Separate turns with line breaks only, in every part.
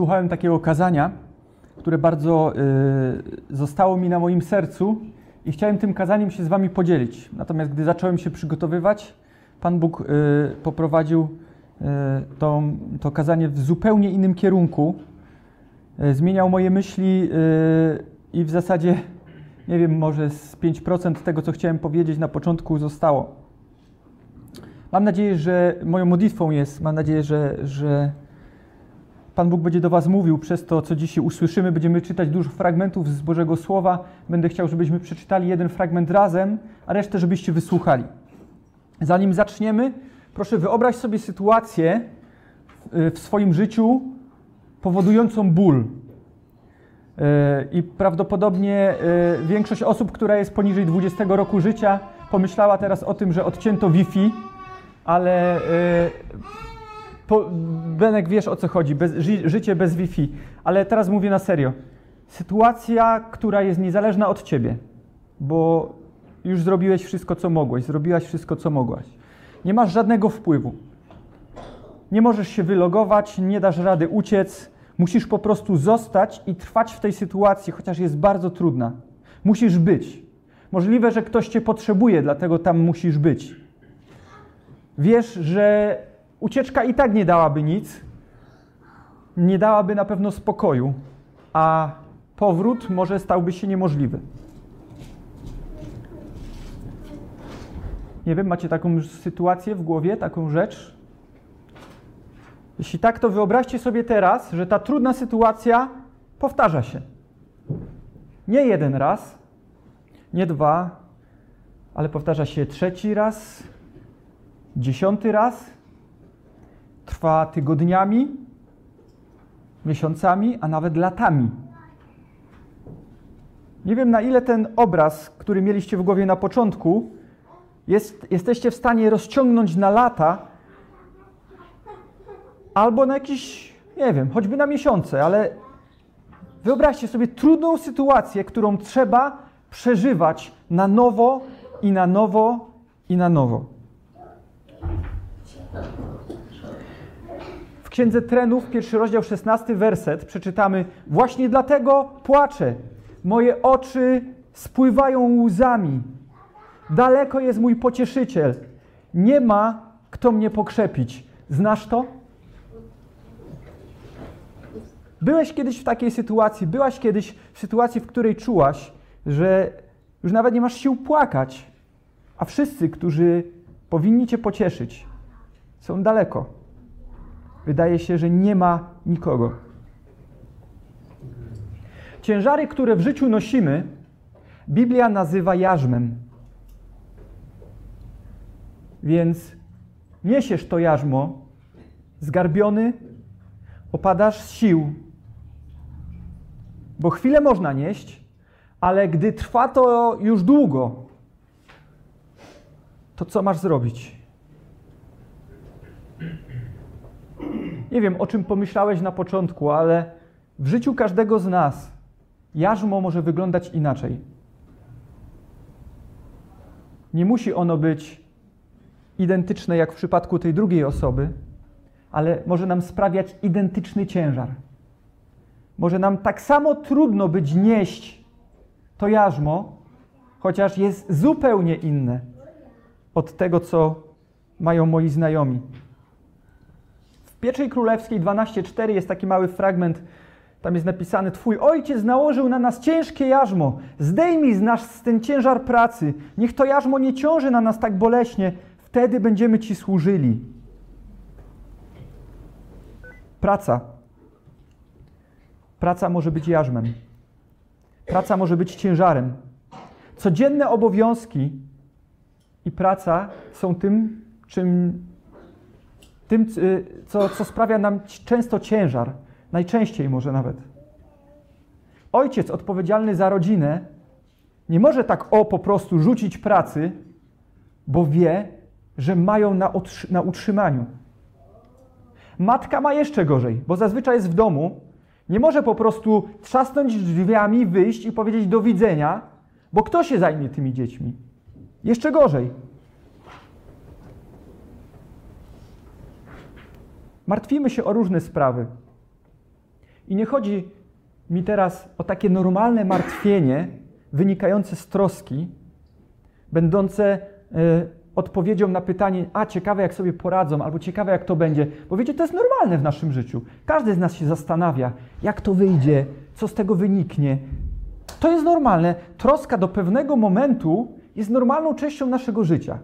słuchałem takiego kazania, które bardzo y, zostało mi na moim sercu i chciałem tym kazaniem się z Wami podzielić. Natomiast gdy zacząłem się przygotowywać, Pan Bóg y, poprowadził y, to, to kazanie w zupełnie innym kierunku. Y, zmieniał moje myśli y, i w zasadzie, nie wiem, może z 5% tego, co chciałem powiedzieć na początku, zostało. Mam nadzieję, że moją modlitwą jest, mam nadzieję, że, że Pan Bóg będzie do Was mówił przez to, co dzisiaj usłyszymy. Będziemy czytać dużo fragmentów z Bożego Słowa. Będę chciał, żebyśmy przeczytali jeden fragment razem, a resztę, żebyście wysłuchali. Zanim zaczniemy, proszę wyobraź sobie sytuację w swoim życiu powodującą ból. I prawdopodobnie większość osób, która jest poniżej 20 roku życia, pomyślała teraz o tym, że odcięto Wi-Fi, ale po, Benek, wiesz o co chodzi, bez, ży, życie bez Wi-Fi. Ale teraz mówię na serio. Sytuacja, która jest niezależna od ciebie, bo już zrobiłeś wszystko, co mogłeś, zrobiłaś wszystko, co mogłaś. Nie masz żadnego wpływu. Nie możesz się wylogować, nie dasz rady uciec. Musisz po prostu zostać i trwać w tej sytuacji, chociaż jest bardzo trudna. Musisz być. Możliwe, że ktoś cię potrzebuje, dlatego tam musisz być. Wiesz, że ucieczka i tak nie dałaby nic, nie dałaby na pewno spokoju, a powrót może stałby się niemożliwy. Nie wiem, macie taką sytuację w głowie, taką rzecz? Jeśli tak, to wyobraźcie sobie teraz, że ta trudna sytuacja powtarza się. Nie jeden raz, nie dwa, ale powtarza się trzeci raz, dziesiąty raz, trwa tygodniami, miesiącami, a nawet latami. Nie wiem, na ile ten obraz, który mieliście w głowie na początku, jest, jesteście w stanie rozciągnąć na lata albo na jakieś, nie wiem, choćby na miesiące, ale wyobraźcie sobie trudną sytuację, którą trzeba przeżywać na nowo i na nowo i na nowo. Księdze Trenów, pierwszy rozdział, szesnasty werset, przeczytamy Właśnie dlatego płaczę, moje oczy spływają łzami. Daleko jest mój pocieszyciel. Nie ma kto mnie pokrzepić. Znasz to? Byłeś kiedyś w takiej sytuacji, byłaś kiedyś w sytuacji, w której czułaś, że już nawet nie masz sił płakać, a wszyscy, którzy powinni cię pocieszyć, są daleko. Wydaje się, że nie ma nikogo. Ciężary, które w życiu nosimy, Biblia nazywa jarzmem. Więc niesiesz to jarzmo, zgarbiony, opadasz z sił, bo chwilę można nieść, ale gdy trwa to już długo, to co masz zrobić? Nie wiem, o czym pomyślałeś na początku, ale w życiu każdego z nas jarzmo może wyglądać inaczej. Nie musi ono być identyczne jak w przypadku tej drugiej osoby, ale może nam sprawiać identyczny ciężar. Może nam tak samo trudno być nieść to jarzmo, chociaż jest zupełnie inne od tego, co mają moi znajomi. Pierwszej królewskiej 12:4 jest taki mały fragment. Tam jest napisane: Twój ojciec nałożył na nas ciężkie jarzmo. Zdejmij z nas ten ciężar pracy. Niech to jarzmo nie ciąży na nas tak boleśnie. Wtedy będziemy Ci służyli. Praca. Praca może być jarzmem. Praca może być ciężarem. Codzienne obowiązki i praca są tym, czym, tym co, co sprawia nam często ciężar, najczęściej może nawet. Ojciec odpowiedzialny za rodzinę nie może tak o po prostu rzucić pracy, bo wie, że mają na, na utrzymaniu. Matka ma jeszcze gorzej, bo zazwyczaj jest w domu, nie może po prostu trzasnąć drzwiami, wyjść i powiedzieć do widzenia, bo kto się zajmie tymi dziećmi? Jeszcze gorzej. Martwimy się o różne sprawy. I nie chodzi mi teraz o takie normalne martwienie wynikające z troski, będące y, odpowiedzią na pytanie, a ciekawe jak sobie poradzą, albo ciekawe jak to będzie. Bo wiecie, to jest normalne w naszym życiu. Każdy z nas się zastanawia, jak to wyjdzie, co z tego wyniknie. To jest normalne. Troska do pewnego momentu jest normalną częścią naszego życia.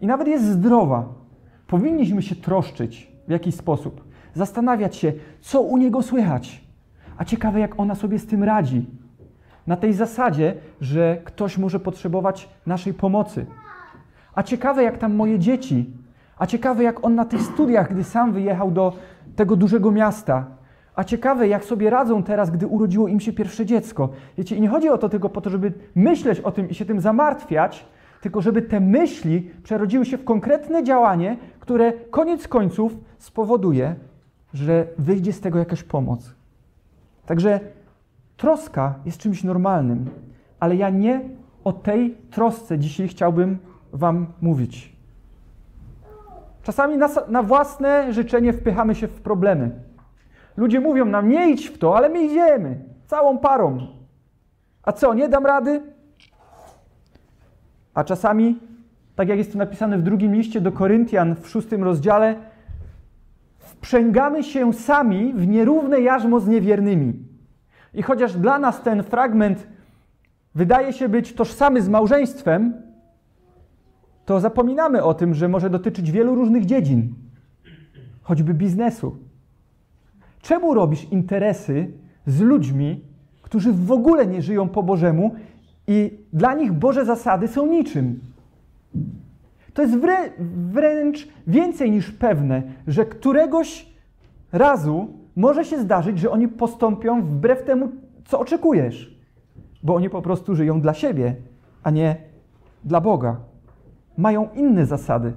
I nawet jest zdrowa. Powinniśmy się troszczyć w jakiś sposób. Zastanawiać się, co u niego słychać. A ciekawe, jak ona sobie z tym radzi. Na tej zasadzie, że ktoś może potrzebować naszej pomocy a ciekawe, jak tam moje dzieci. A ciekawe, jak on na tych studiach, gdy sam wyjechał do tego dużego miasta. A ciekawe, jak sobie radzą teraz, gdy urodziło im się pierwsze dziecko. Wiecie, i nie chodzi o to tylko po to, żeby myśleć o tym i się tym zamartwiać, tylko żeby te myśli przerodziły się w konkretne działanie, które koniec końców spowoduje, że wyjdzie z tego jakaś pomoc. Także troska jest czymś normalnym, ale ja nie o tej trosce dzisiaj chciałbym Wam mówić. Czasami na, na, własne życzenie wpychamy się w problemy. Ludzie mówią nam, nie idź w to, ale my idziemy, całą parą. A co, nie dam rady? A czasami, tak jak jest to napisane w drugim liście do Koryntian w szóstym rozdziale, wprzęgamy się sami w nierówne jarzmo z niewiernymi. I chociaż dla nas ten fragment wydaje się być tożsamy z małżeństwem, to zapominamy o tym, że może dotyczyć wielu różnych dziedzin, choćby biznesu. Czemu robisz interesy z ludźmi, którzy w ogóle nie żyją po Bożemu i dla nich Boże zasady są niczym? To jest wrę wręcz więcej niż pewne, że któregoś razu może się zdarzyć, że oni postąpią wbrew temu, co oczekujesz, bo oni po prostu żyją dla siebie, a nie dla Boga mają inne zasady.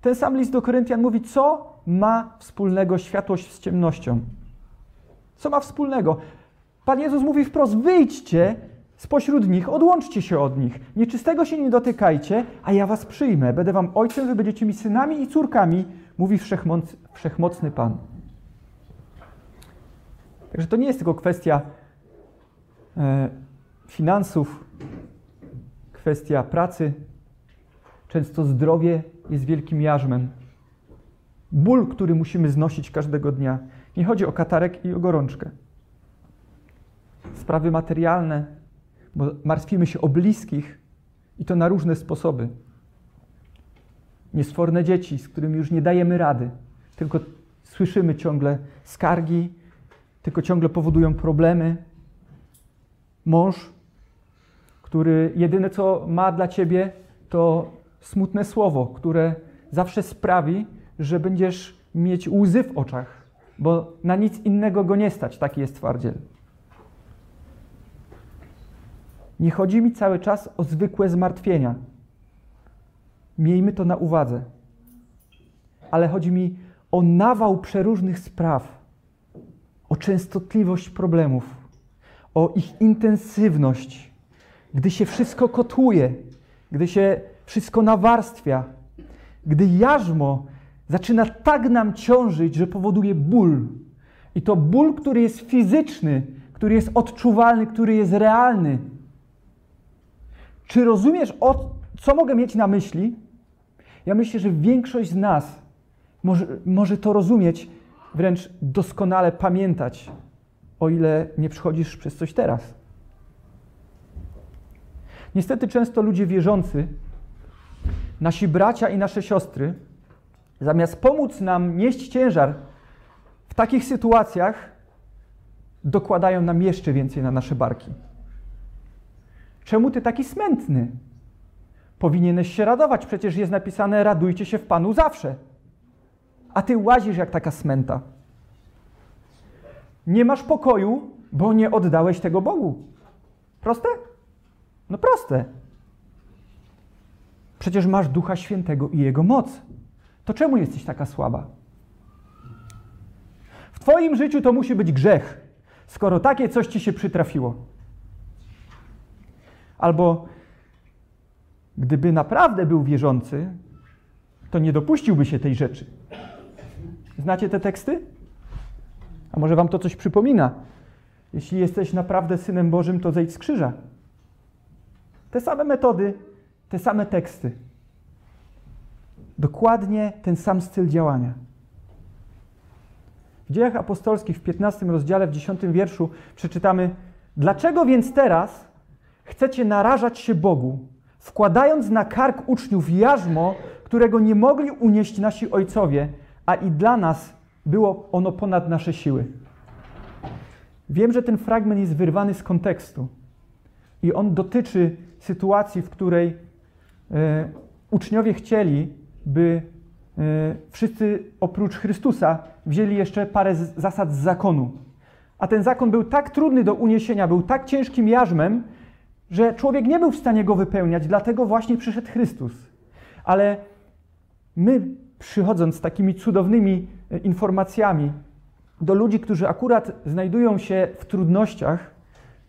Ten sam list do Koryntian mówi, co ma wspólnego światłość z ciemnością. Co ma wspólnego? Pan Jezus mówi wprost: wyjdźcie spośród nich, odłączcie się od nich. Nieczystego się nie dotykajcie, a ja was przyjmę. Będę wam ojcem, wy będziecie mi synami i córkami, mówi wszechmoc, wszechmocny Pan. Także to nie jest tylko kwestia e, finansów, kwestia pracy, Często zdrowie jest wielkim jarzmem. Ból, który musimy znosić każdego dnia. Nie chodzi o katarek i o gorączkę. Sprawy materialne, bo martwimy się o bliskich i to na różne sposoby. Niesforne dzieci, z którymi już nie dajemy rady, tylko słyszymy ciągle skargi, tylko ciągle powodują problemy. Mąż, który jedyne co ma dla ciebie, to smutne słowo, które zawsze sprawi, że będziesz mieć łzy w oczach, bo na nic innego go nie stać, taki jest twardziel. Nie chodzi mi cały czas o zwykłe zmartwienia. Miejmy to na uwadze. Ale chodzi mi o nawał przeróżnych spraw, o częstotliwość problemów, o ich intensywność, gdy się wszystko kotłuje, gdy się wszystko nawarstwia, gdy jarzmo zaczyna tak nam ciążyć, że powoduje ból. I to ból, który jest fizyczny, który jest odczuwalny, który jest realny. Czy rozumiesz, o, co mogę mieć na myśli? Ja myślę, że większość z nas może, może to rozumieć, wręcz doskonale pamiętać, o ile nie przychodzisz przez coś teraz. Niestety często ludzie wierzący nasi bracia i nasze siostry, zamiast pomóc nam nieść ciężar w takich sytuacjach, dokładają nam jeszcze więcej na nasze barki. Czemu ty taki smętny? Powinieneś się radować, przecież jest napisane: radujcie się w Panu zawsze. A ty łazisz jak taka smęta. Nie masz pokoju, bo nie oddałeś tego Bogu. Proste? No proste. Przecież masz Ducha Świętego i Jego moc. To czemu jesteś taka słaba? W Twoim życiu to musi być grzech, skoro takie coś ci się przytrafiło. Albo gdyby naprawdę był wierzący, to nie dopuściłby się tej rzeczy. Znacie te teksty? A może wam to coś przypomina? Jeśli jesteś naprawdę synem Bożym, to zejdź z krzyża. Te same metody, te same teksty. Dokładnie ten sam styl działania. W dziejach apostolskich w 15 rozdziale, w 10 wierszu przeczytamy: Dlaczego więc teraz chcecie narażać się Bogu, wkładając na kark uczniów jarzmo, którego nie mogli unieść nasi ojcowie, a i dla nas było ono ponad nasze siły? Wiem, że ten fragment jest wyrwany z kontekstu i on dotyczy sytuacji, w której e, uczniowie chcieli, by e, wszyscy oprócz Chrystusa wzięli jeszcze parę z, zasad z zakonu. A ten zakon był tak trudny do uniesienia, był tak ciężkim jarzmem, że człowiek nie był w stanie go wypełniać, dlatego właśnie przyszedł Chrystus. Ale my, przychodząc z takimi cudownymi e, informacjami do ludzi, którzy akurat znajdują się w trudnościach,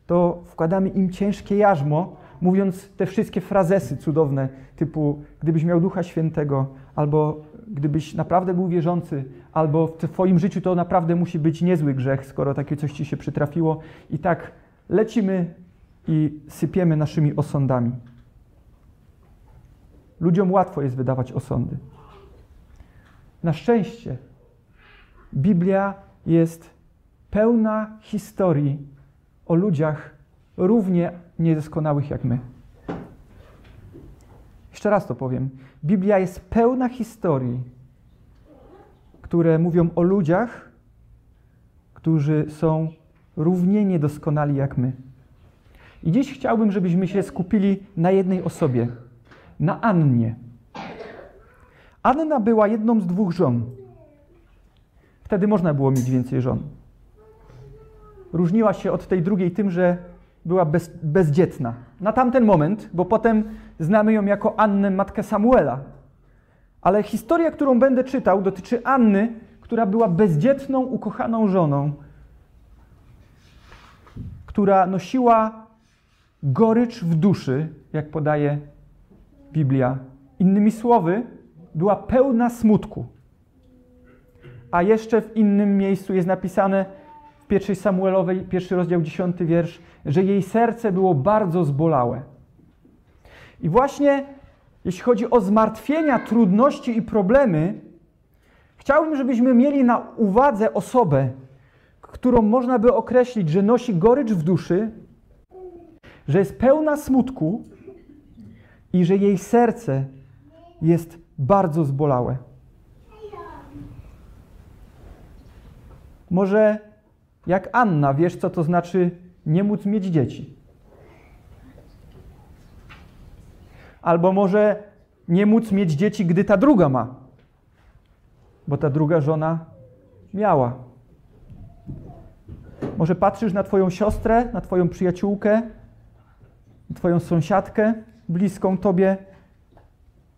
to wkładamy im ciężkie jarzmo, mówiąc te wszystkie frazesy cudowne, typu gdybyś miał Ducha Świętego, albo gdybyś naprawdę był wierzący, albo w Twoim życiu to naprawdę musi być niezły grzech, skoro takie coś Ci się przytrafiło. I tak lecimy i sypiemy naszymi osądami. Ludziom łatwo jest wydawać osądy. Na szczęście Biblia jest pełna historii o ludziach równie niedoskonałych jak my. Jeszcze raz to powiem. Biblia jest pełna historii, które mówią o ludziach, którzy są równie niedoskonali jak my. I dziś chciałbym, żebyśmy się skupili na jednej osobie, na Annie. Anna była jedną z dwóch żon. Wtedy można było mieć więcej żon. Różniła się od tej drugiej tym, że była bez, bezdzietna. Na tamten moment, bo potem znamy ją jako Annę, matkę Samuela. Ale historia, którą będę czytał, dotyczy Anny, która była bezdzietną, ukochaną żoną, która nosiła gorycz w duszy, jak podaje Biblia. Innymi słowy, była pełna smutku. A jeszcze w innym miejscu jest napisane w pierwszej Samuelowej, pierwszy rozdział, dziesiąty wiersz, że jej serce było bardzo zbolałe. I właśnie jeśli chodzi o zmartwienia, trudności i problemy, chciałbym, żebyśmy mieli na uwadze osobę, którą można by określić, że nosi gorycz w duszy, że jest pełna smutku i że jej serce jest bardzo zbolałe. Może jak Anna, wiesz, co to znaczy nie móc mieć dzieci? Albo może nie móc mieć dzieci, gdy ta druga ma, bo ta druga żona miała. Może patrzysz na Twoją siostrę, na Twoją przyjaciółkę, Twoją sąsiadkę bliską Tobie,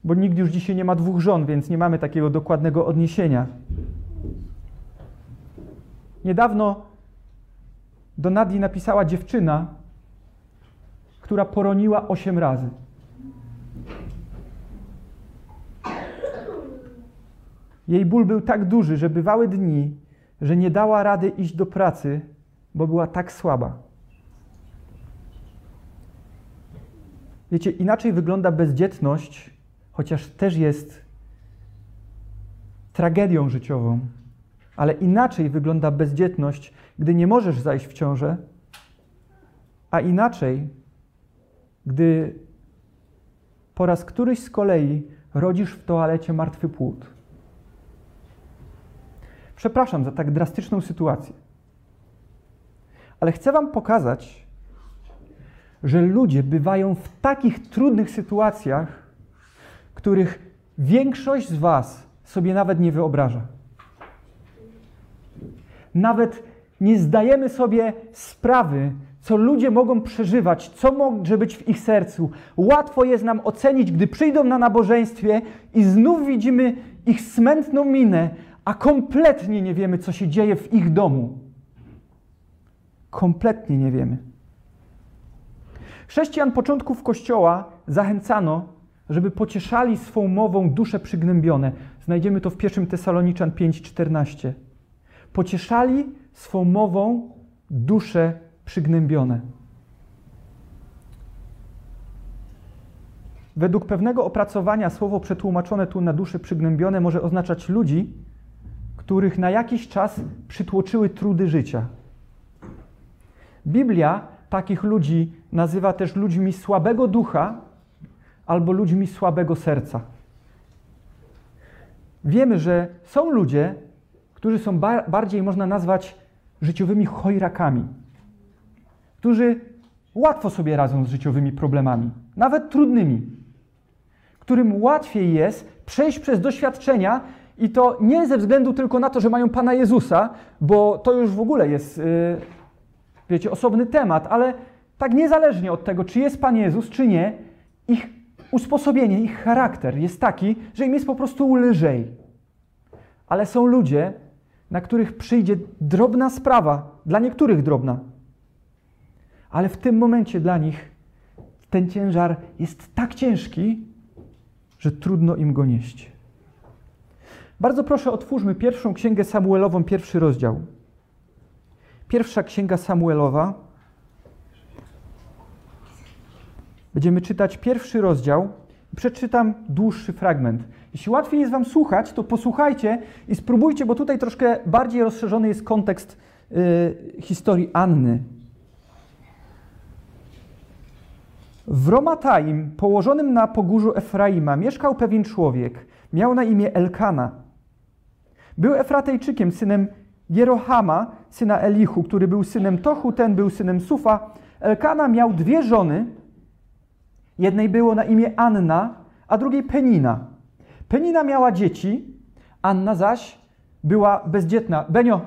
bo nikt już dzisiaj nie ma dwóch żon, więc nie mamy takiego dokładnego odniesienia. Niedawno do Nadii napisała dziewczyna, która poroniła osiem razy. Jej ból był tak duży, że bywały dni, że nie dała rady iść do pracy, bo była tak słaba. Wiecie, inaczej wygląda bezdzietność, chociaż też jest tragedią życiową, ale inaczej wygląda bezdzietność, gdy nie możesz zajść w ciążę, a inaczej, gdy po raz któryś z kolei rodzisz w toalecie martwy płód. Przepraszam za tak drastyczną sytuację, ale chcę Wam pokazać, że ludzie bywają w takich trudnych sytuacjach, których większość z Was sobie nawet nie wyobraża. Nawet nie zdajemy sobie sprawy, co ludzie mogą przeżywać, co może być w ich sercu. Łatwo jest nam ocenić, gdy przyjdą na nabożeństwie i znów widzimy ich smętną minę, a kompletnie nie wiemy, co się dzieje w ich domu. Kompletnie nie wiemy. Chrześcijan początków Kościoła zachęcano, żeby pocieszali swą mową dusze przygnębione. Znajdziemy to w 1 Tesaloniczan 5:14. Pocieszali swą mową dusze przygnębione. Według pewnego opracowania słowo przetłumaczone tu na dusze przygnębione może oznaczać ludzi, których na jakiś czas przytłoczyły trudy życia. Biblia takich ludzi nazywa też ludźmi słabego ducha albo ludźmi słabego serca. Wiemy, że są ludzie, którzy są bar bardziej można nazwać życiowymi chojrakami, którzy łatwo sobie radzą z życiowymi problemami, nawet trudnymi, którym łatwiej jest przejść przez doświadczenia i to nie ze względu tylko na to, że mają Pana Jezusa, bo to już w ogóle jest, yy, wiecie, osobny temat, ale tak niezależnie od tego, czy jest Pan Jezus, czy nie, ich usposobienie, ich charakter jest taki, że im jest po prostu lżej. Ale są ludzie, na których przyjdzie drobna sprawa, dla niektórych drobna, ale w tym momencie dla nich ten ciężar jest tak ciężki, że trudno im go nieść. Bardzo proszę, otwórzmy pierwszą księgę Samuelową, pierwszy rozdział. Pierwsza księga Samuelowa. Będziemy czytać pierwszy rozdział. Przeczytam dłuższy fragment. Jeśli łatwiej jest Wam słuchać, to posłuchajcie i spróbujcie, bo tutaj troszkę bardziej rozszerzony jest kontekst y, historii Anny. W Romataim, położonym na pogórzu Efraima, mieszkał pewien człowiek. Miał na imię Elkana. Był Efratejczykiem, synem Jerohama, syna Elichu, który był synem Tochu, ten był synem Sufa. Elkana miał dwie żony. Jednej było na imię Anna, a drugiej Penina. Penina miała dzieci, Anna zaś była bezdzietna. Benio,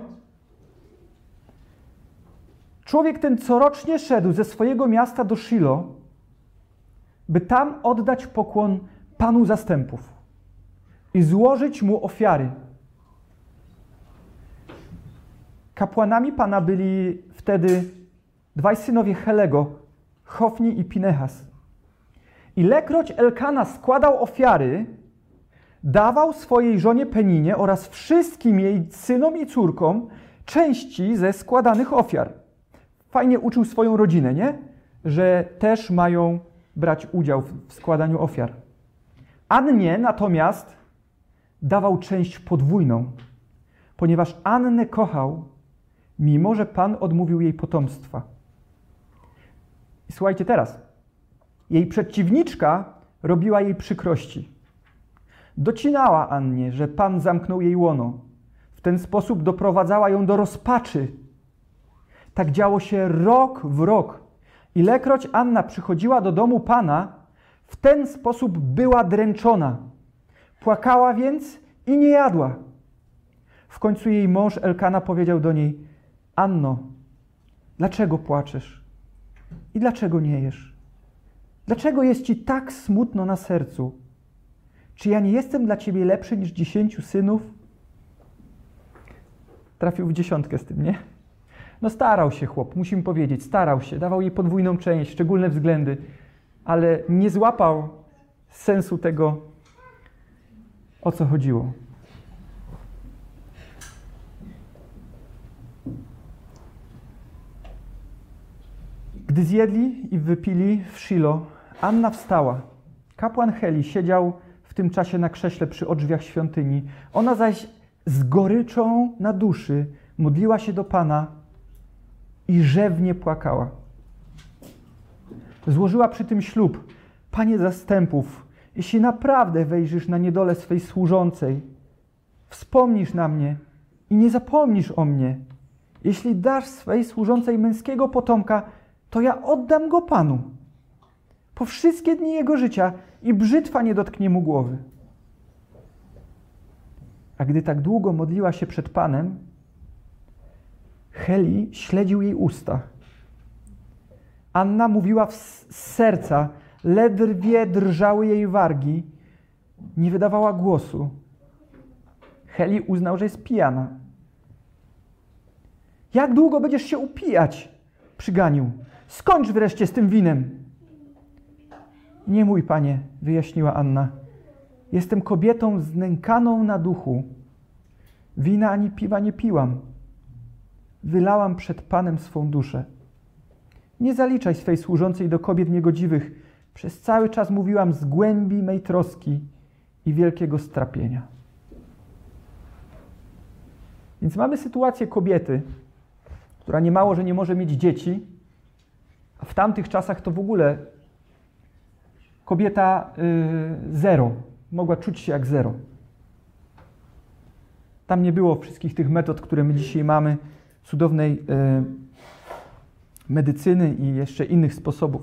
człowiek ten corocznie szedł ze swojego miasta do Shilo, by tam oddać pokłon Panu zastępów i złożyć mu ofiary. Kapłanami Pana byli wtedy dwaj synowie Helego, Hofni i Pinehas. Ilekroć Elkana składał ofiary, dawał swojej żonie Peninie oraz wszystkim jej synom i córkom części ze składanych ofiar. Fajnie uczył swoją rodzinę, nie? Że też mają brać udział w składaniu ofiar. Annie natomiast dawał część podwójną, ponieważ Annę kochał, mimo że Pan odmówił jej potomstwa. I słuchajcie teraz. Jej przeciwniczka robiła jej przykrości. Docinała Annie, że Pan zamknął jej łono. W ten sposób doprowadzała ją do rozpaczy. Tak działo się rok w rok. Ilekroć Anna przychodziła do domu Pana, w ten sposób była dręczona. Płakała więc i nie jadła. W końcu jej mąż Elkana powiedział do niej: Anno, dlaczego płaczesz? I dlaczego nie jesz? Dlaczego jest ci tak smutno na sercu? Czy ja nie jestem dla ciebie lepszy niż dziesięciu synów? Trafił w dziesiątkę z tym, nie? No starał się chłop, musimy powiedzieć, starał się, dawał jej podwójną część, szczególne względy, ale nie złapał sensu tego, o co chodziło. Gdy zjedli i wypili w Shilo, Anna wstała. Kapłan Heli siedział w tym czasie na krześle przy odrzwiach świątyni. Ona zaś z goryczą na duszy modliła się do Pana i rzewnie płakała. Złożyła przy tym ślub. Panie zastępów, jeśli naprawdę wejrzysz na niedolę swej służącej, wspomnisz na mnie i nie zapomnisz o mnie. Jeśli dasz swej służącej męskiego potomka, to ja oddam go Panu po wszystkie dni jego życia i brzytwa nie dotknie mu głowy. A gdy tak długo modliła się przed Panem, Heli śledził jej usta. Anna mówiła z serca, ledwie drżały jej wargi, nie wydawała głosu. Heli uznał, że jest pijana. Jak długo będziesz się upijać? Przyganił. Skończ wreszcie z tym winem. Nie mój panie, wyjaśniła Anna. Jestem kobietą znękaną na duchu. Wina ani piwa nie piłam. wylałam przed Panem swą duszę. Nie zaliczaj swej służącej do kobiet niegodziwych. Przez cały czas mówiłam z głębi mej troski i wielkiego strapienia. Więc mamy sytuację kobiety, która nie mało, że nie może mieć dzieci, a w tamtych czasach to w ogóle kobieta y, zero, mogła czuć się jak zero. Tam nie było wszystkich tych metod, które my dzisiaj mamy, cudownej y, medycyny i jeszcze innych sposobów.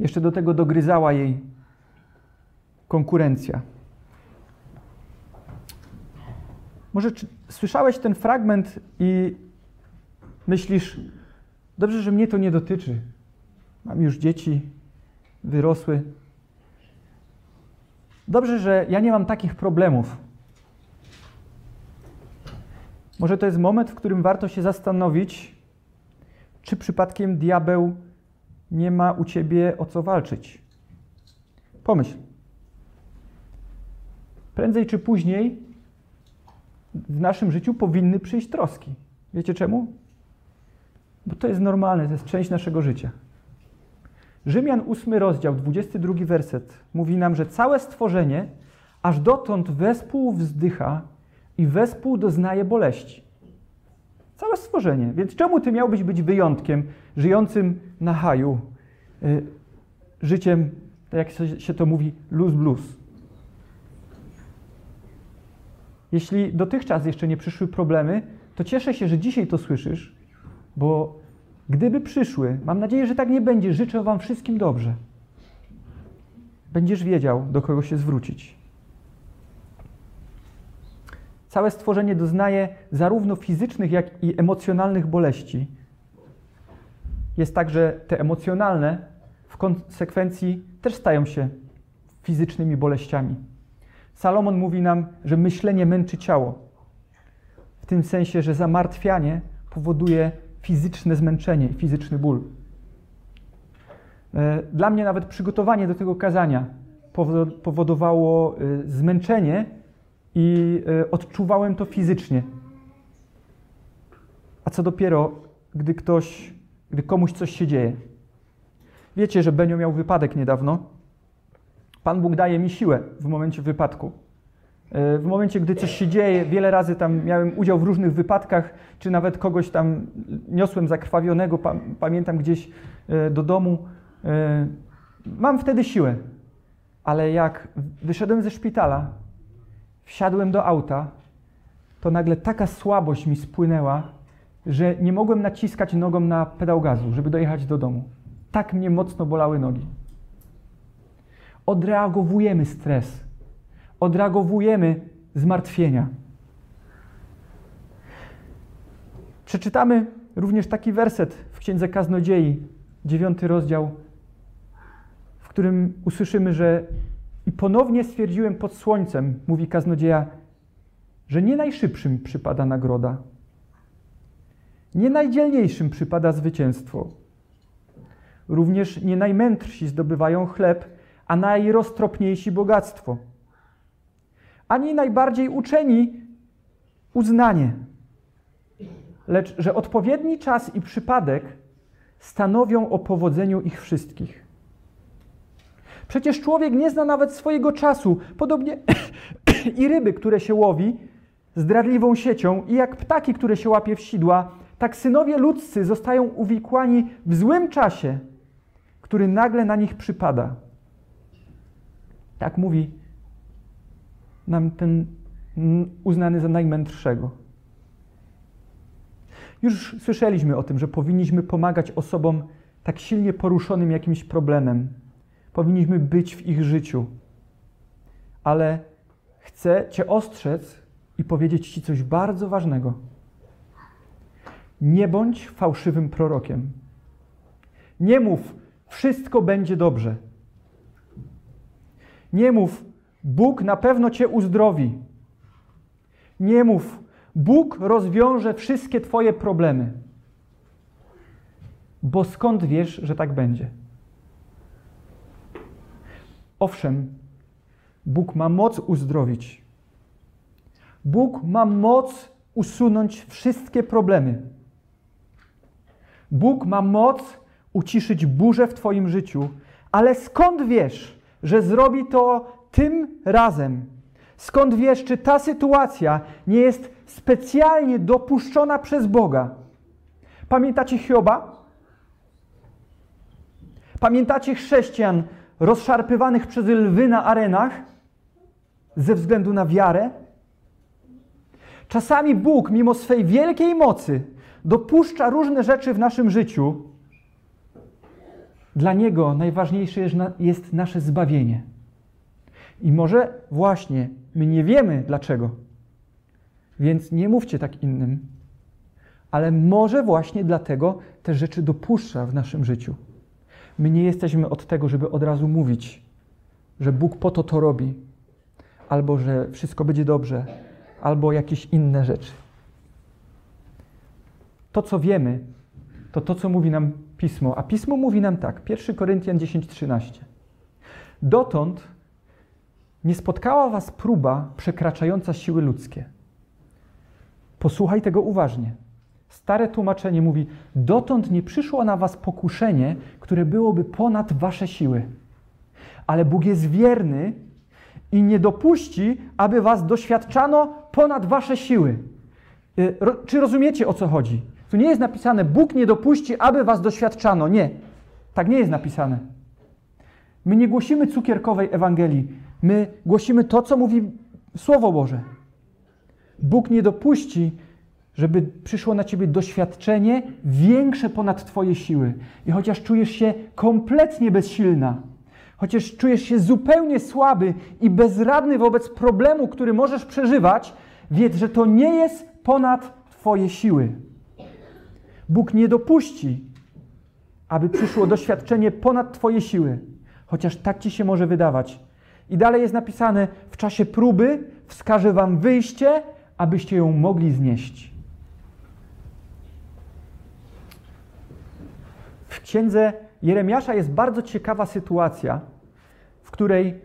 Jeszcze do tego dogryzała jej konkurencja. Może czy, słyszałeś ten fragment i myślisz, dobrze, że mnie to nie dotyczy. Mam już dzieci, wyrosły. Dobrze, że ja nie mam takich problemów. Może to jest moment, w którym warto się zastanowić, czy przypadkiem diabeł nie ma u ciebie o co walczyć. Pomyśl. Prędzej czy później w naszym życiu powinny przyjść troski. Wiecie czemu? Bo to jest normalne, to jest część naszego życia. Rzymian 8 rozdział, 22 werset mówi nam, że całe stworzenie aż dotąd wespół wzdycha i wespół doznaje boleści. Całe stworzenie. Więc czemu ty miałbyś być wyjątkiem, żyjącym na haju, y, życiem, tak jak się to mówi, luz blues? Jeśli dotychczas jeszcze nie przyszły problemy, to cieszę się, że dzisiaj to słyszysz, bo gdyby przyszły, mam nadzieję, że tak nie będzie, życzę Wam wszystkim dobrze. Będziesz wiedział, do kogo się zwrócić. Całe stworzenie doznaje zarówno fizycznych, jak i emocjonalnych boleści. Jest tak, że te emocjonalne w konsekwencji też stają się fizycznymi boleściami. Salomon mówi nam, że myślenie męczy ciało. W tym sensie, że zamartwianie powoduje fizyczne zmęczenie i fizyczny ból. E, dla mnie nawet przygotowanie do tego kazania powodowało e, zmęczenie i e, odczuwałem to fizycznie. A co dopiero, gdy ktoś, gdy komuś coś się dzieje. Wiecie, że Benio miał wypadek niedawno Pan Bóg daje mi siłę w momencie wypadku. E, w momencie, gdy coś się dzieje, wiele razy tam miałem udział w różnych wypadkach, czy nawet kogoś tam niosłem zakrwawionego, pamiętam gdzieś e, do domu. E, mam wtedy siłę, ale jak wyszedłem ze szpitala, wsiadłem do auta, to nagle taka słabość mi spłynęła, że nie mogłem naciskać nogą na pedał gazu, żeby dojechać do domu. Tak mnie mocno bolały nogi odreagowujemy stres, odreagowujemy zmartwienia. Przeczytamy również taki werset w Księdze Kaznodziei, dziewiąty rozdział, w którym usłyszymy, że i ponownie stwierdziłem pod słońcem, mówi kaznodzieja, że nie najszybszym przypada nagroda, nie najdzielniejszym przypada zwycięstwo. Również nie najmędrsi zdobywają chleb, a najroztropniejsi bogactwo. Ani najbardziej uczeni uznanie, lecz że odpowiedni czas i przypadek stanowią o powodzeniu ich wszystkich. Przecież człowiek nie zna nawet swojego czasu, podobnie i ryby, które się łowi zdradliwą siecią, i jak ptaki, które się łapie w sidła, tak synowie ludzcy zostają uwikłani w złym czasie, który nagle na nich przypada. Tak mówi nam ten uznany za najmędrszego. Już słyszeliśmy o tym, że powinniśmy pomagać osobom tak silnie poruszonym jakimś problemem. Powinniśmy być w ich życiu. Ale chcę Cię ostrzec i powiedzieć Ci coś bardzo ważnego. Nie bądź fałszywym prorokiem. Nie mów, wszystko będzie dobrze. Nie mów, Bóg na pewno cię uzdrowi. Nie mów, Bóg rozwiąże wszystkie Twoje problemy. Bo skąd wiesz, że tak będzie? Owszem, Bóg ma moc uzdrowić. Bóg ma moc usunąć wszystkie problemy. Bóg ma moc uciszyć burzę w Twoim życiu, ale skąd wiesz, że zrobi to tym razem? Skąd wiesz, czy ta sytuacja nie jest specjalnie dopuszczona przez Boga? Pamiętacie Hioba? Pamiętacie chrześcijan rozszarpywanych przez lwy na arenach ze względu na wiarę? Czasami Bóg, mimo swej wielkiej mocy, dopuszcza różne rzeczy w naszym życiu. Dla Niego najważniejsze jest nasze zbawienie. I może właśnie my nie wiemy dlaczego. Więc nie mówcie tak innym. Ale może właśnie dlatego te rzeczy dopuszcza w naszym życiu. My nie jesteśmy od tego, żeby od razu mówić, że Bóg po to to robi, albo że wszystko będzie dobrze, albo jakieś inne rzeczy. To, co wiemy, to to, co mówi nam Pismo. A Pismo mówi nam tak, 1 Koryntian 10:13. Dotąd nie spotkała was próba przekraczająca siły ludzkie. Posłuchaj tego uważnie. Stare tłumaczenie mówi: Dotąd nie przyszło na was pokuszenie, które byłoby ponad wasze siły. Ale Bóg jest wierny i nie dopuści, aby was doświadczano ponad wasze siły. Y, czy rozumiecie o co chodzi? Tu nie jest napisane: Bóg nie dopuści, aby was doświadczano. Nie, tak nie jest napisane. My nie głosimy cukierkowej Ewangelii. My głosimy to, co mówi Słowo Boże. Bóg nie dopuści, żeby przyszło na ciebie doświadczenie większe ponad Twoje siły. I chociaż czujesz się kompletnie bezsilna, chociaż czujesz się zupełnie słaby i bezradny wobec problemu, który możesz przeżywać, wiedz, że to nie jest ponad Twoje siły. Bóg nie dopuści, aby przyszło doświadczenie ponad Twoje siły, chociaż tak Ci się może wydawać. I dalej jest napisane: W czasie próby wskaże Wam wyjście, abyście ją mogli znieść. W księdze Jeremiasza jest bardzo ciekawa sytuacja, w której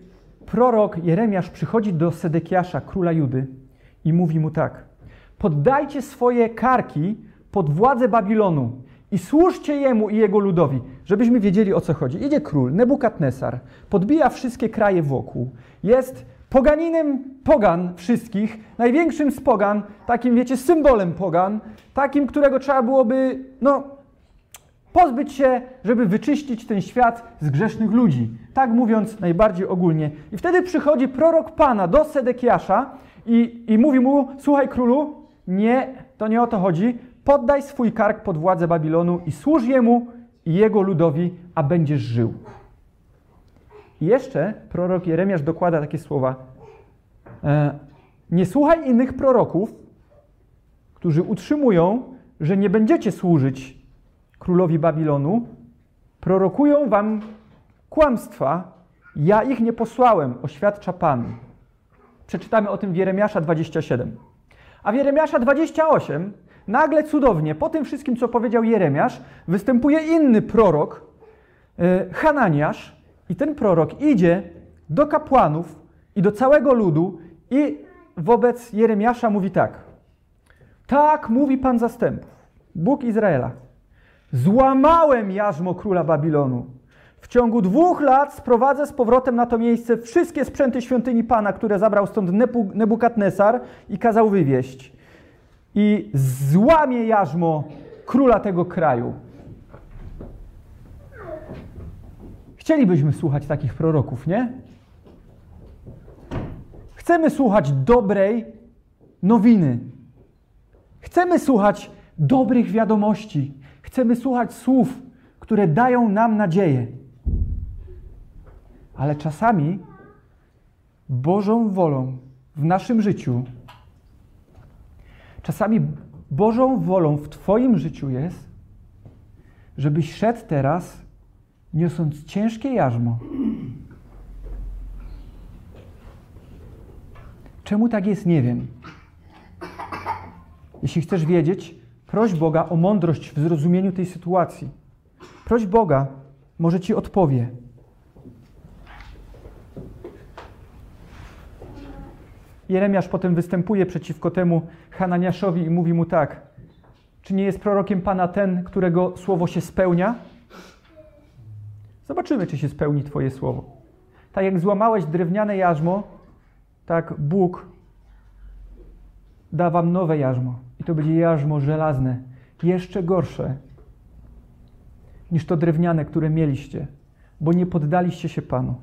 prorok Jeremiasz przychodzi do Sedekiasza, króla Judy, i mówi mu tak: Poddajcie swoje karki pod władzę Babilonu i służcie jemu i jego ludowi, żebyśmy wiedzieli o co chodzi. Idzie król Nebukadnesar, podbija wszystkie kraje wokół. Jest poganinem pogan wszystkich, największym z pogan, takim wiecie, symbolem pogan, takim, którego trzeba byłoby, no, pozbyć się, żeby wyczyścić ten świat z grzesznych ludzi. Tak mówiąc najbardziej ogólnie. I wtedy przychodzi prorok Pana do Sedekiasza i, i mówi mu, słuchaj królu, nie, to nie o to chodzi, poddaj swój kark pod władzę Babilonu i służ jemu i jego ludowi, a będziesz żył. I jeszcze prorok Jeremiasz dokłada takie słowa. E, nie słuchaj innych proroków, którzy utrzymują, że nie będziecie służyć królowi Babilonu. Prorokują wam kłamstwa. Ja ich nie posłałem, oświadcza Pan. Przeczytamy o tym w Jeremiasza 27. A w Jeremiasza 28 nagle cudownie, po tym wszystkim, co powiedział Jeremiasz, występuje inny prorok, e, Hananiasz, i ten prorok idzie do kapłanów i do całego ludu i wobec Jeremiasza mówi tak. Tak mówi Pan zastępów, Bóg Izraela. Złamałem jarzmo króla Babilonu. W ciągu dwóch lat sprowadzę z powrotem na to miejsce wszystkie sprzęty świątyni Pana, które zabrał stąd Nebukadnesar i kazał wywieźć. I złamie jarzmo króla tego kraju. Chcielibyśmy słuchać takich proroków, nie? Chcemy słuchać dobrej nowiny. Chcemy słuchać dobrych wiadomości. Chcemy słuchać słów, które dają nam nadzieję. Ale czasami Bożą wolą w naszym życiu, czasami Bożą wolą w Twoim życiu jest, żebyś szedł teraz niosąc ciężkie jarzmo. Czemu tak jest, nie wiem. Jeśli chcesz wiedzieć, proś Boga o mądrość w zrozumieniu tej sytuacji. Proś Boga, może ci odpowie. Jeremiasz potem występuje przeciwko temu Hananiaszowi i mówi mu tak: Czy nie jest prorokiem Pana ten, którego słowo się spełnia? Zobaczymy, czy się spełni Twoje słowo. Tak jak złamałeś drewniane jarzmo, tak Bóg da Wam nowe jarzmo. I to będzie jarzmo żelazne, jeszcze gorsze niż to drewniane, które mieliście, bo nie poddaliście się Panu.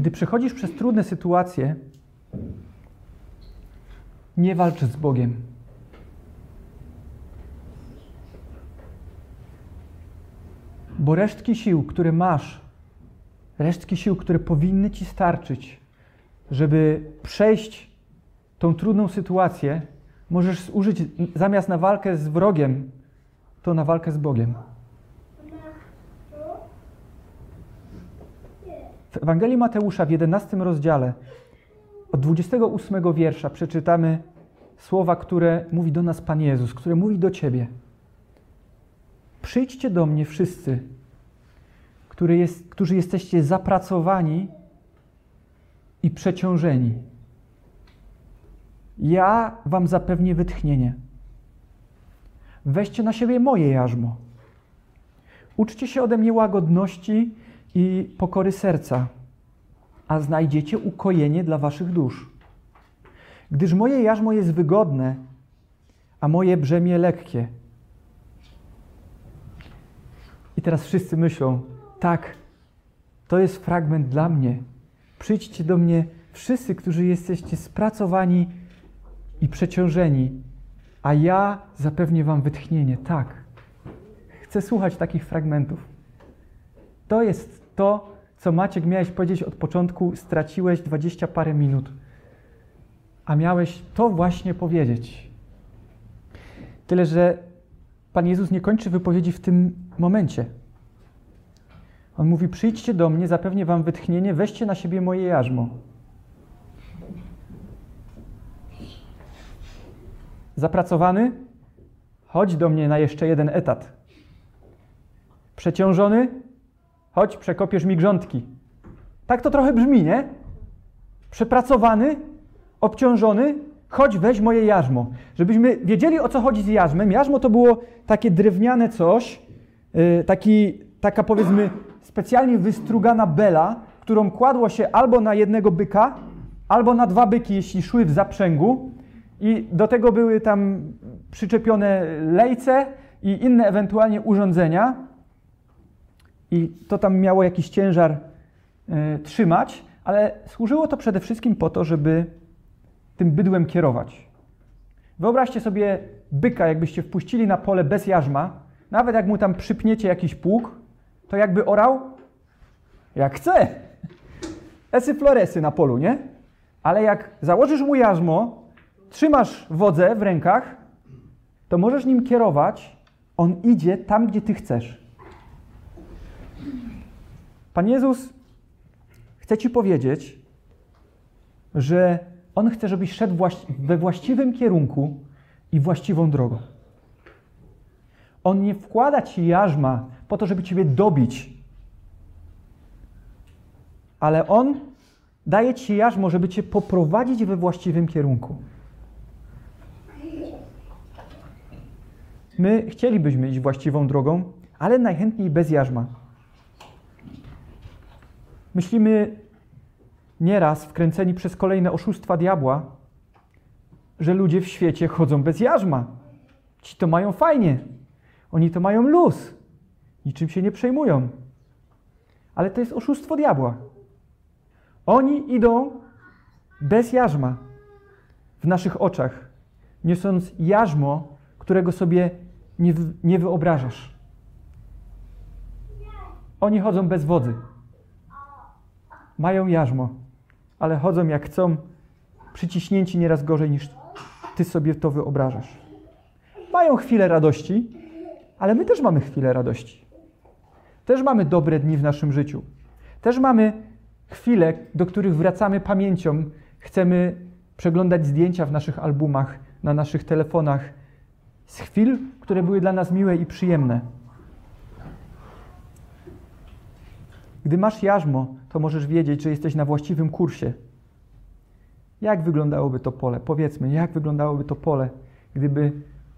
Gdy przechodzisz przez trudne sytuacje, nie walcz z Bogiem. Bo resztki sił, które masz, resztki sił, które powinny ci starczyć, żeby przejść tą trudną sytuację, możesz zużyć zamiast na walkę z wrogiem, to na walkę z Bogiem. W Ewangelii Mateusza w 11 rozdziale od 28 wiersza przeczytamy słowa, które mówi do nas Pan Jezus, które mówi do Ciebie. Przyjdźcie do mnie wszyscy, który jest, którzy jesteście zapracowani i przeciążeni. Ja wam zapewnię wytchnienie. Weźcie na siebie moje jarzmo. Uczcie się ode mnie łagodności i pokory serca, a znajdziecie ukojenie dla waszych dusz. Gdyż moje jarzmo jest wygodne, a moje brzemię lekkie. I teraz wszyscy myślą, tak, to jest fragment dla mnie. Przyjdźcie do mnie wszyscy, którzy jesteście spracowani i przeciążeni, a ja zapewnię wam wytchnienie. Tak. Chcę słuchać takich fragmentów. To jest to, co Maciek miałeś powiedzieć od początku, straciłeś dwadzieścia parę minut, a miałeś to właśnie powiedzieć. Tyle, że Pan Jezus nie kończy wypowiedzi w tym momencie. On mówi: Przyjdźcie do mnie, zapewnię wam wytchnienie, weźcie na siebie moje jarzmo. Zapracowany? Chodź do mnie na jeszcze jeden etat. Przeciążony? Chodź, przekopiesz mi grządki. Tak to trochę brzmi, nie? Przepracowany? Obciążony? Chodź, weź moje jarzmo. Żebyśmy wiedzieli, o co chodzi z jarzmem. Jarzmo to było takie drewniane coś, yy, taki, taka powiedzmy specjalnie wystrugana bela, którą kładło się albo na jednego byka, albo na dwa byki, jeśli szły w zaprzęgu. I do tego były tam przyczepione lejce i inne ewentualnie urządzenia. I to tam miało jakiś ciężar y, trzymać, ale służyło to przede wszystkim po to, żeby tym bydłem kierować. Wyobraźcie sobie byka, jakbyście wpuścili na pole bez jarzma, nawet jak mu tam przypniecie jakiś pług, to jakby orał jak chce. Esy floresy na polu, nie? Ale jak założysz mu jarzmo, trzymasz wodzę w rękach, to możesz nim kierować, on idzie tam, gdzie ty chcesz. Pan Jezus chce ci powiedzieć, że on chce, żebyś szedł we właściwym kierunku i właściwą drogą. On nie wkłada ci jarzma po to, żeby ciebie dobić, ale on daje ci jarzmo, żeby cię poprowadzić we właściwym kierunku. My chcielibyśmy iść właściwą drogą, ale najchętniej bez jarzma. Myślimy nieraz, wkręceni przez kolejne oszustwa diabła, że ludzie w świecie chodzą bez jarzma. Ci to mają fajnie. Oni to mają luz. Niczym się nie przejmują. Ale to jest oszustwo diabła. Oni idą bez jarzma w naszych oczach, niosąc jarzmo, którego sobie nie, nie wyobrażasz. Oni chodzą bez wody. Mają jarzmo, ale chodzą jak chcą, przyciśnięci nieraz gorzej niż ty sobie to wyobrażasz. Mają chwilę radości, ale my też mamy chwilę radości. Też mamy dobre dni w naszym życiu. Też mamy chwile, do których wracamy pamięcią. Chcemy przeglądać zdjęcia w naszych albumach, na naszych telefonach z chwil, które były dla nas miłe i przyjemne. Gdy masz jarzmo, to możesz wiedzieć, że jesteś na właściwym kursie. Jak wyglądałoby to pole? Powiedzmy, jak wyglądałoby to pole, gdyby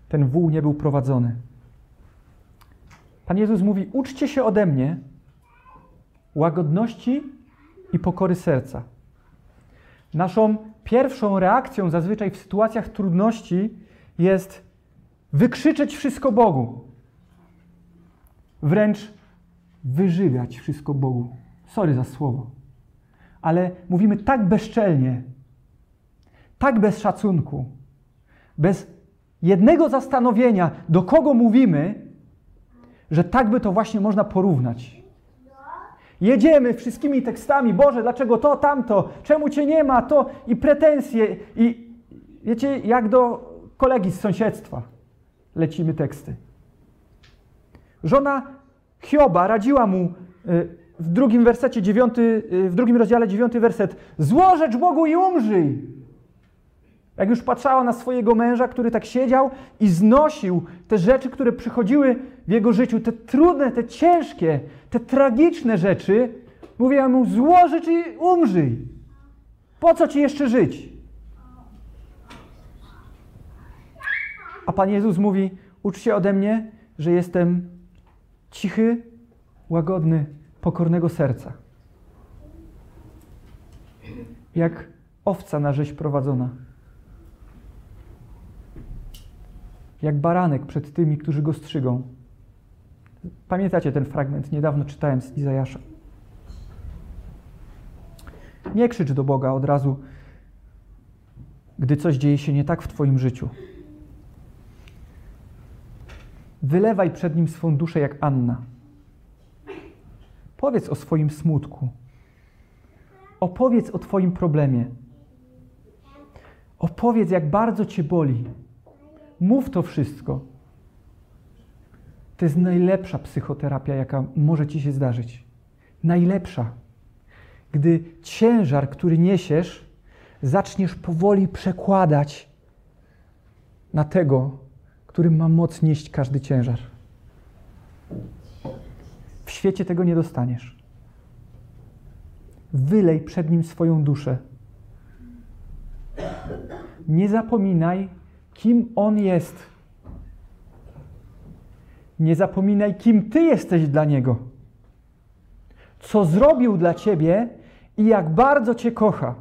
ten wół nie był prowadzony? Pan Jezus mówi: Uczcie się ode mnie łagodności i pokory serca. Naszą pierwszą reakcją zazwyczaj w sytuacjach trudności jest wykrzyczeć wszystko Bogu. Wręcz wyżygać wszystko Bogu. Sorry za słowo. Ale mówimy tak bezczelnie, tak bez szacunku, bez jednego zastanowienia, do kogo mówimy, że tak by to właśnie można porównać. Jedziemy wszystkimi tekstami, Boże, dlaczego to, tamto, czemu Cię nie ma, to i pretensje, i wiecie, jak do kolegi z sąsiedztwa lecimy teksty. Żona Hioba radziła mu y, w drugim wersecie, y, w drugim rozdziale dziewiąty werset, złożecz Bogu i umrzyj. Jak już patrzała na swojego męża, który tak siedział i znosił te rzeczy, które przychodziły w jego życiu, te trudne, te ciężkie, te tragiczne rzeczy, mówiła mu: złożecz i umrzyj. Po co ci jeszcze żyć? A Pan Jezus mówi: Ucz się ode mnie, że jestem cichy, łagodny, pokornego serca. Jak owca na rzeź prowadzona. Jak baranek przed tymi, którzy go strzygą. Pamiętacie ten fragment? Niedawno czytałem z Izajasza. Nie krzycz do Boga od razu, gdy coś dzieje się nie tak w Twoim życiu. Wylewaj przed nim swą duszę jak Anna. Powiedz o swoim smutku. Opowiedz o Twoim problemie. Opowiedz, jak bardzo Cię boli. Mów to wszystko. To jest najlepsza psychoterapia, jaka może Ci się zdarzyć. Najlepsza. Gdy ciężar, który niesiesz, zaczniesz powoli przekładać na tego, którym ma moc nieść każdy ciężar. W świecie tego nie dostaniesz. Wylej przed nim swoją duszę. Nie zapominaj, kim on jest. Nie zapominaj, kim ty jesteś dla niego. Co zrobił dla ciebie i jak bardzo cię kocha.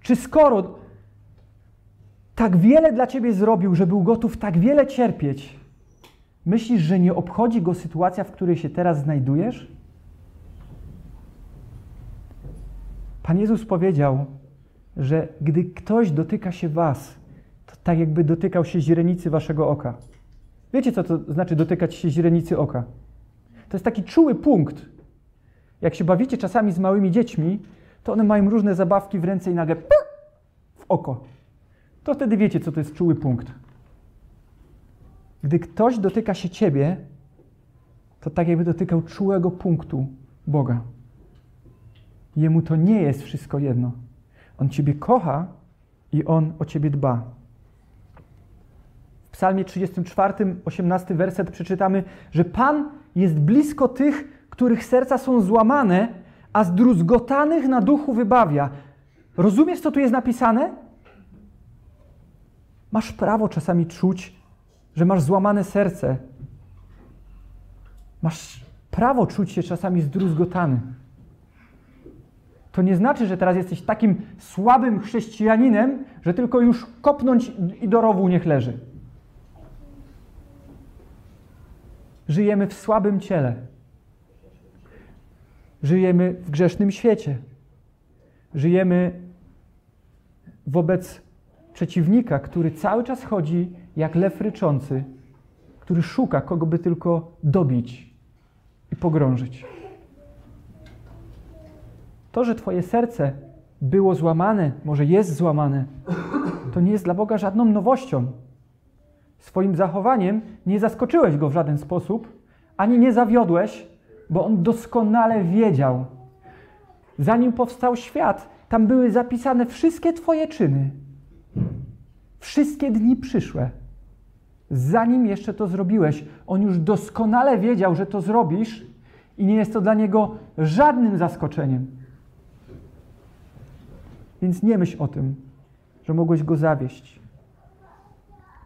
Czy skoro tak wiele dla ciebie zrobił, że był gotów tak wiele cierpieć, myślisz, że nie obchodzi go sytuacja, w której się teraz znajdujesz? Pan Jezus powiedział, że gdy ktoś dotyka się was, to tak jakby dotykał się źrenicy waszego oka. Wiecie, co to znaczy dotykać się źrenicy oka? To jest taki czuły punkt. Jak się bawicie czasami z małymi dziećmi, to one mają różne zabawki w ręce i nagle w oko to wtedy wiecie, co to jest czuły punkt. Gdy ktoś dotyka się ciebie, to tak jakby dotykał czułego punktu Boga. Jemu to nie jest wszystko jedno. On ciebie kocha i on o ciebie dba. W Psalmie 34, 18 werset przeczytamy, że Pan jest blisko tych, których serca są złamane, a zdruzgotanych na duchu wybawia. Rozumiesz, co tu jest napisane? Masz prawo czasami czuć, że masz złamane serce. Masz prawo czuć się czasami zdruzgotany. To nie znaczy, że teraz jesteś takim słabym chrześcijaninem, że tylko już kopnąć i do rowu niech leży. Żyjemy w słabym ciele. Żyjemy w grzesznym świecie. Żyjemy wobec przeciwnika, który cały czas chodzi jak lew ryczący, który szuka kogo by tylko dobić i pogrążyć. To, że Twoje serce było złamane, może jest złamane, to nie jest dla Boga żadną nowością. Swoim zachowaniem nie zaskoczyłeś go w żaden sposób, ani nie zawiodłeś, bo on doskonale wiedział. Zanim powstał świat, tam były zapisane wszystkie Twoje czyny Wszystkie dni przyszłe, zanim jeszcze to zrobiłeś, on już doskonale wiedział, że to zrobisz i nie jest to dla niego żadnym zaskoczeniem. Więc nie myśl o tym, że mogłeś go zawieść.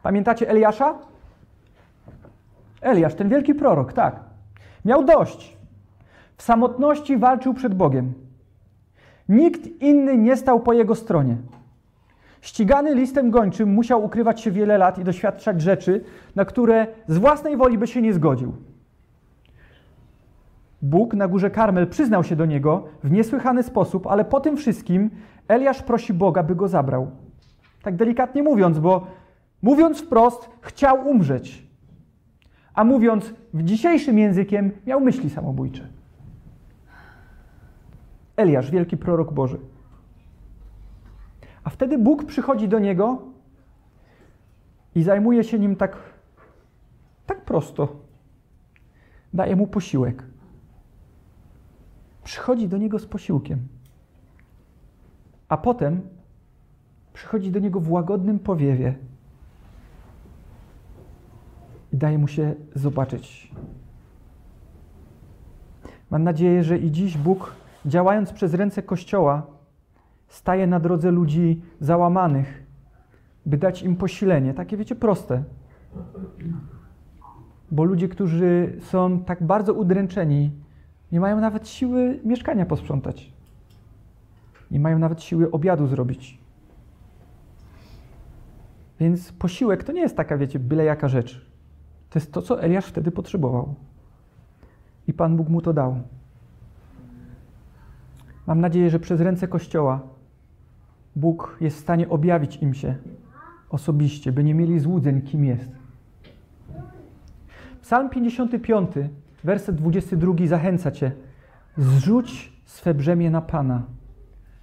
Pamiętacie Eliasza? Eliasz, ten wielki prorok, tak. Miał dość. W samotności walczył przed Bogiem. Nikt inny nie stał po jego stronie. Ścigany listem gończym musiał ukrywać się wiele lat i doświadczać rzeczy, na które z własnej woli by się nie zgodził. Bóg na górze Karmel przyznał się do niego w niesłychany sposób, ale po tym wszystkim Eliasz prosi Boga, by go zabrał. Tak delikatnie mówiąc, bo mówiąc wprost, chciał umrzeć. A mówiąc w dzisiejszym językiem, miał myśli samobójcze. Eliasz, wielki prorok Boży. A wtedy Bóg przychodzi do niego i zajmuje się nim tak, tak prosto. Daje mu posiłek. Przychodzi do niego z posiłkiem. A potem przychodzi do niego w łagodnym powiewie i daje mu się zobaczyć. Mam nadzieję, że i dziś Bóg, działając przez ręce Kościoła, staje na drodze ludzi załamanych, by dać im posilenie. Takie, wiecie, proste. Bo ludzie, którzy są tak bardzo udręczeni, nie mają nawet siły mieszkania posprzątać. Nie mają nawet siły obiadu zrobić. Więc posiłek to nie jest taka, wiecie, byle jaka rzecz. To jest to, co Eliasz wtedy potrzebował. I Pan Bóg mu to dał. Mam nadzieję, że przez ręce Kościoła Bóg jest w stanie objawić im się osobiście, by nie mieli złudzeń, kim jest. Psalm 55, werset 22 zachęca Cię. Zrzuć swe brzemię na Pana,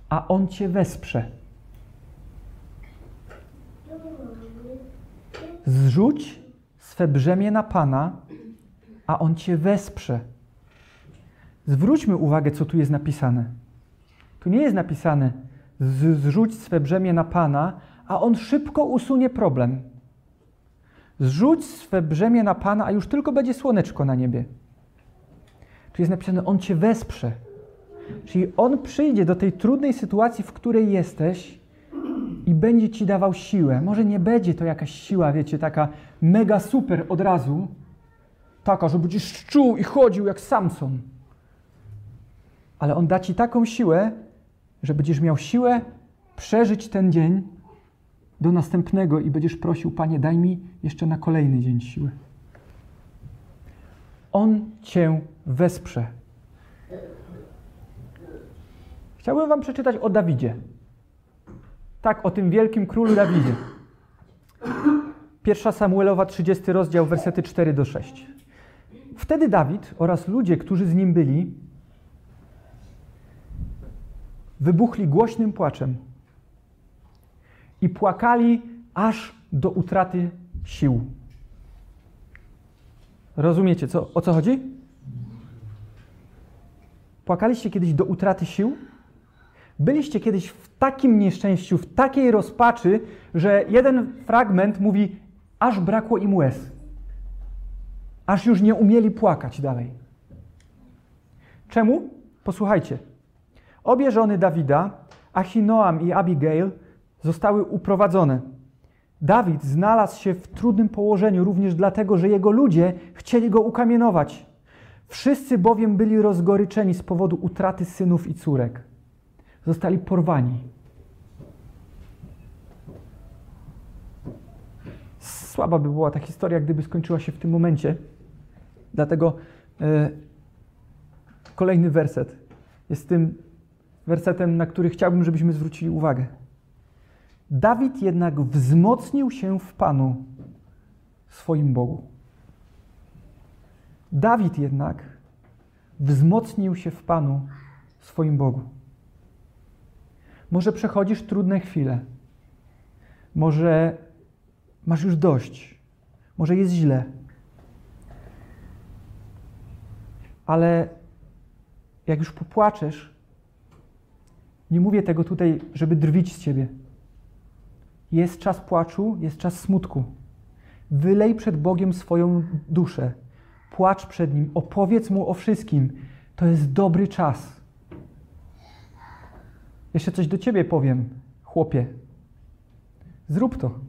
a On Cię wesprze. Zrzuć swe brzemię na Pana, a On Cię wesprze. Zwróćmy uwagę, co tu jest napisane. Tu nie jest napisane, zrzuć swe brzemię na Pana, a On szybko usunie problem. Zrzuć swe brzemię na Pana, a już tylko będzie słoneczko na niebie. Tu jest napisane, On Cię wesprze. Czyli On przyjdzie do tej trudnej sytuacji, w której jesteś i będzie Ci dawał siłę. Może nie będzie to jakaś siła, wiecie, taka mega super od razu, taka, że będziesz czuł i chodził jak Samson. Ale On da Ci taką siłę, że będziesz miał siłę przeżyć ten dzień do następnego i będziesz prosił, Panie, daj mi jeszcze na kolejny dzień siły. On Cię wesprze. Chciałbym Wam przeczytać o Dawidzie. Tak, o tym wielkim królu Dawidzie. Pierwsza Samuelowa, 30 rozdział, wersety 4 do 6. Wtedy Dawid oraz ludzie, którzy z nim byli, wybuchli głośnym płaczem i płakali aż do utraty sił. Rozumiecie, co, o co chodzi? Płakaliście kiedyś do utraty sił? Byliście kiedyś w takim nieszczęściu, w takiej rozpaczy, że jeden fragment mówi, aż brakło im łez. Aż już nie umieli płakać dalej. Czemu? Posłuchajcie. Obie żony Dawida, Achinoam i Abigail, zostały uprowadzone. Dawid znalazł się w trudnym położeniu również dlatego, że jego ludzie chcieli go ukamienować. Wszyscy bowiem byli rozgoryczeni z powodu utraty synów i córek. Zostali porwani. Słaba by była ta historia, gdyby skończyła się w tym momencie. Dlatego e, kolejny werset jest tym wersetem, na który chciałbym, żebyśmy zwrócili uwagę. Dawid jednak wzmocnił się w Panu, swoim Bogu. Dawid jednak wzmocnił się w Panu, swoim Bogu. Może przechodzisz trudne chwile. Może masz już dość. Może jest źle. Ale jak już popłaczesz, nie mówię tego tutaj, żeby drwić z ciebie. Jest czas płaczu, jest czas smutku. Wylej przed Bogiem swoją duszę. Płacz przed Nim, opowiedz Mu o wszystkim. To jest dobry czas. Jeszcze coś do Ciebie powiem, chłopie. Zrób to.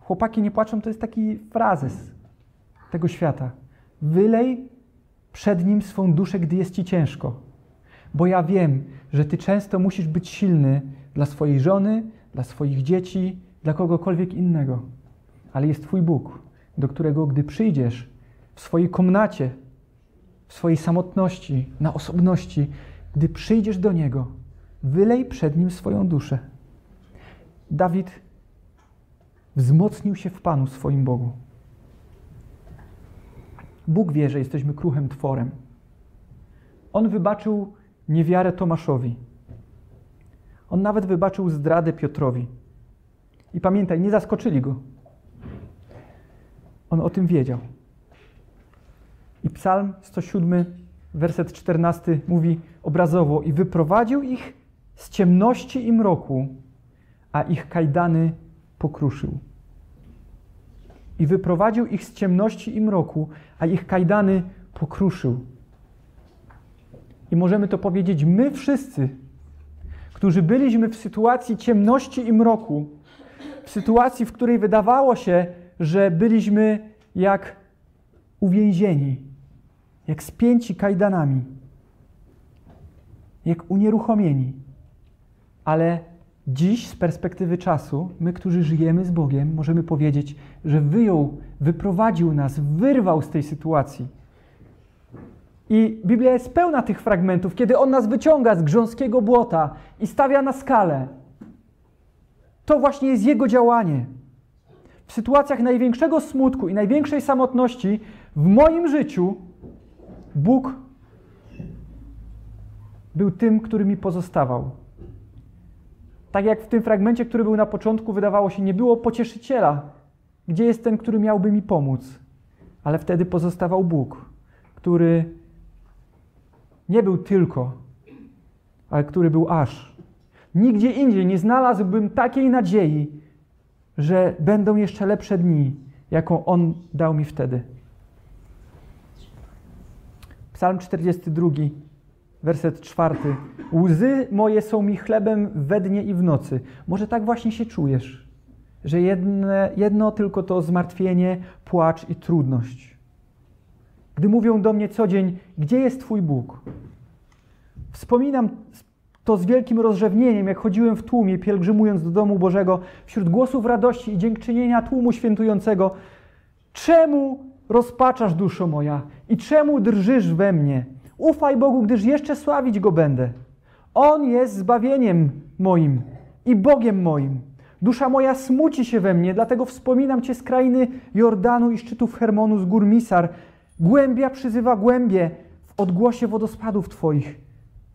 Chłopaki nie płaczą, to jest taki frazes tego świata. Wylej przed Nim swą duszę, gdy jest Ci ciężko. Bo ja wiem, że Ty często musisz być silny dla swojej żony, dla swoich dzieci, dla kogokolwiek innego. Ale jest Twój Bóg, do którego gdy przyjdziesz w swojej komnacie, w swojej samotności, na osobności, gdy przyjdziesz do Niego, wylej przed Nim swoją duszę. Dawid wzmocnił się w Panu swoim Bogu. Bóg wie, że jesteśmy kruchym tworem. On wybaczył niewiarę Tomaszowi. On nawet wybaczył zdradę Piotrowi. I pamiętaj, nie zaskoczyli go. On o tym wiedział. I Psalm 107, werset 14 mówi obrazowo: I wyprowadził ich z ciemności i mroku, a ich kajdany pokruszył. I wyprowadził ich z ciemności i mroku, a ich kajdany pokruszył. I możemy to powiedzieć my wszyscy, którzy byliśmy w sytuacji ciemności i mroku, w sytuacji, w której wydawało się, że byliśmy jak uwięzieni, jak spięci kajdanami, jak unieruchomieni. Ale dziś, z perspektywy czasu, my, którzy żyjemy z Bogiem, możemy powiedzieć, że wyjął, wyprowadził nas, wyrwał z tej sytuacji. I Biblia jest pełna tych fragmentów, kiedy On nas wyciąga z grząskiego błota i stawia na skalę. To właśnie jest Jego działanie. W sytuacjach największego smutku i największej samotności w moim życiu Bóg był tym, który mi pozostawał. Tak jak w tym fragmencie, który był na początku, wydawało się, nie było pocieszyciela. Gdzie jest ten, który miałby mi pomóc? Ale wtedy pozostawał Bóg, który nie był tylko, ale który był aż. Nigdzie indziej nie znalazłbym takiej nadziei, że będą jeszcze lepsze dni, jaką On dał mi wtedy. Psalm 42, werset 4. Łzy moje są mi chlebem we dnie i w nocy. Może tak właśnie się czujesz, że jedne, jedno tylko to zmartwienie, płacz i trudność. Gdy mówią do mnie co dzień, gdzie jest Twój Bóg? Wspominam to z wielkim rozrzewnieniem, jak chodziłem w tłumie, pielgrzymując do domu Bożego, wśród głosów radości i dziękczynienia tłumu świętującego. Czemu rozpaczasz, duszo moja, i czemu drżysz we mnie? Ufaj Bogu, gdyż jeszcze sławić Go będę. On jest zbawieniem moim i Bogiem moim. Dusza moja smuci się we mnie, dlatego wspominam Cię z krainy Jordanu i szczytów Hermonu, z gór Misar. Głębia przyzywa głębie w odgłosie wodospadów Twoich.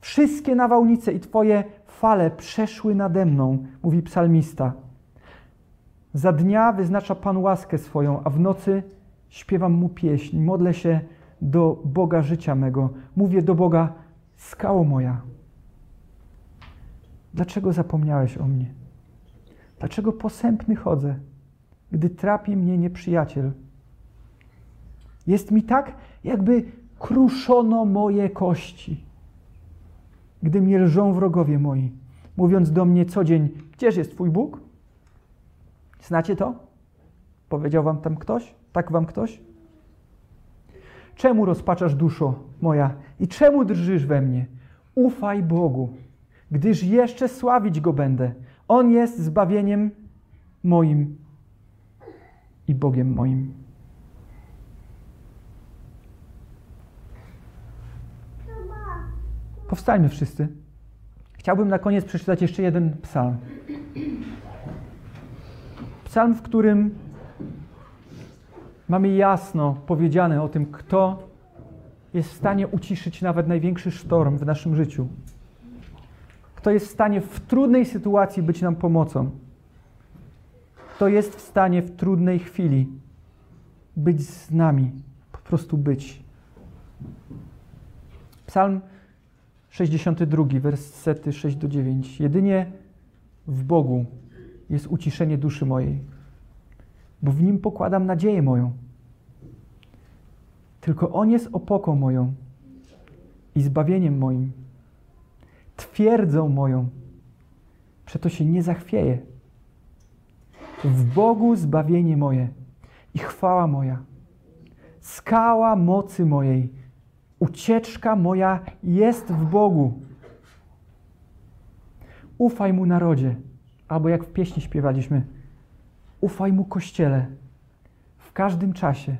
Wszystkie nawałnice i Twoje fale przeszły nade mną, mówi psalmista. Za dnia wyznacza Pan łaskę swoją, a w nocy śpiewam Mu pieśń, modlę się do Boga życia mego. Mówię do Boga, skało moja. Dlaczego zapomniałeś o mnie? Dlaczego posępny chodzę, gdy trapi mnie nieprzyjaciel? Jest mi tak, jakby kruszono moje kości gdy mnie lżą wrogowie moi, mówiąc do mnie co dzień, gdzież jest Twój Bóg? Znacie to? Powiedział wam tam ktoś? Tak wam ktoś? Czemu rozpaczasz duszo moja i czemu drżysz we mnie? Ufaj Bogu, gdyż jeszcze sławić Go będę. On jest zbawieniem moim i Bogiem moim. Powstańmy wszyscy. Chciałbym na koniec przeczytać jeszcze jeden psalm. Psalm, w którym mamy jasno powiedziane o tym, kto jest w stanie uciszyć nawet największy sztorm w naszym życiu. Kto jest w stanie w trudnej sytuacji być nam pomocą. Kto jest w stanie w trudnej chwili być z nami, po prostu być. Psalm 62, wersety 6 do 9. Jedynie w Bogu jest uciszenie duszy mojej, bo w Nim pokładam nadzieję moją. Tylko On jest opoką moją i zbawieniem moim, twierdzą moją, przeto się nie zachwieję. W Bogu zbawienie moje i chwała moja, skała mocy mojej, ucieczka moja jest w Bogu. Ufaj Mu narodzie, albo jak w pieśni śpiewaliśmy, ufaj Mu Kościele w każdym czasie.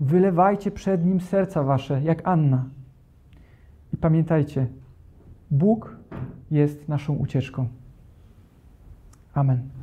Wylewajcie przed Nim serca wasze, jak Anna. I pamiętajcie, Bóg jest naszą ucieczką. Amen.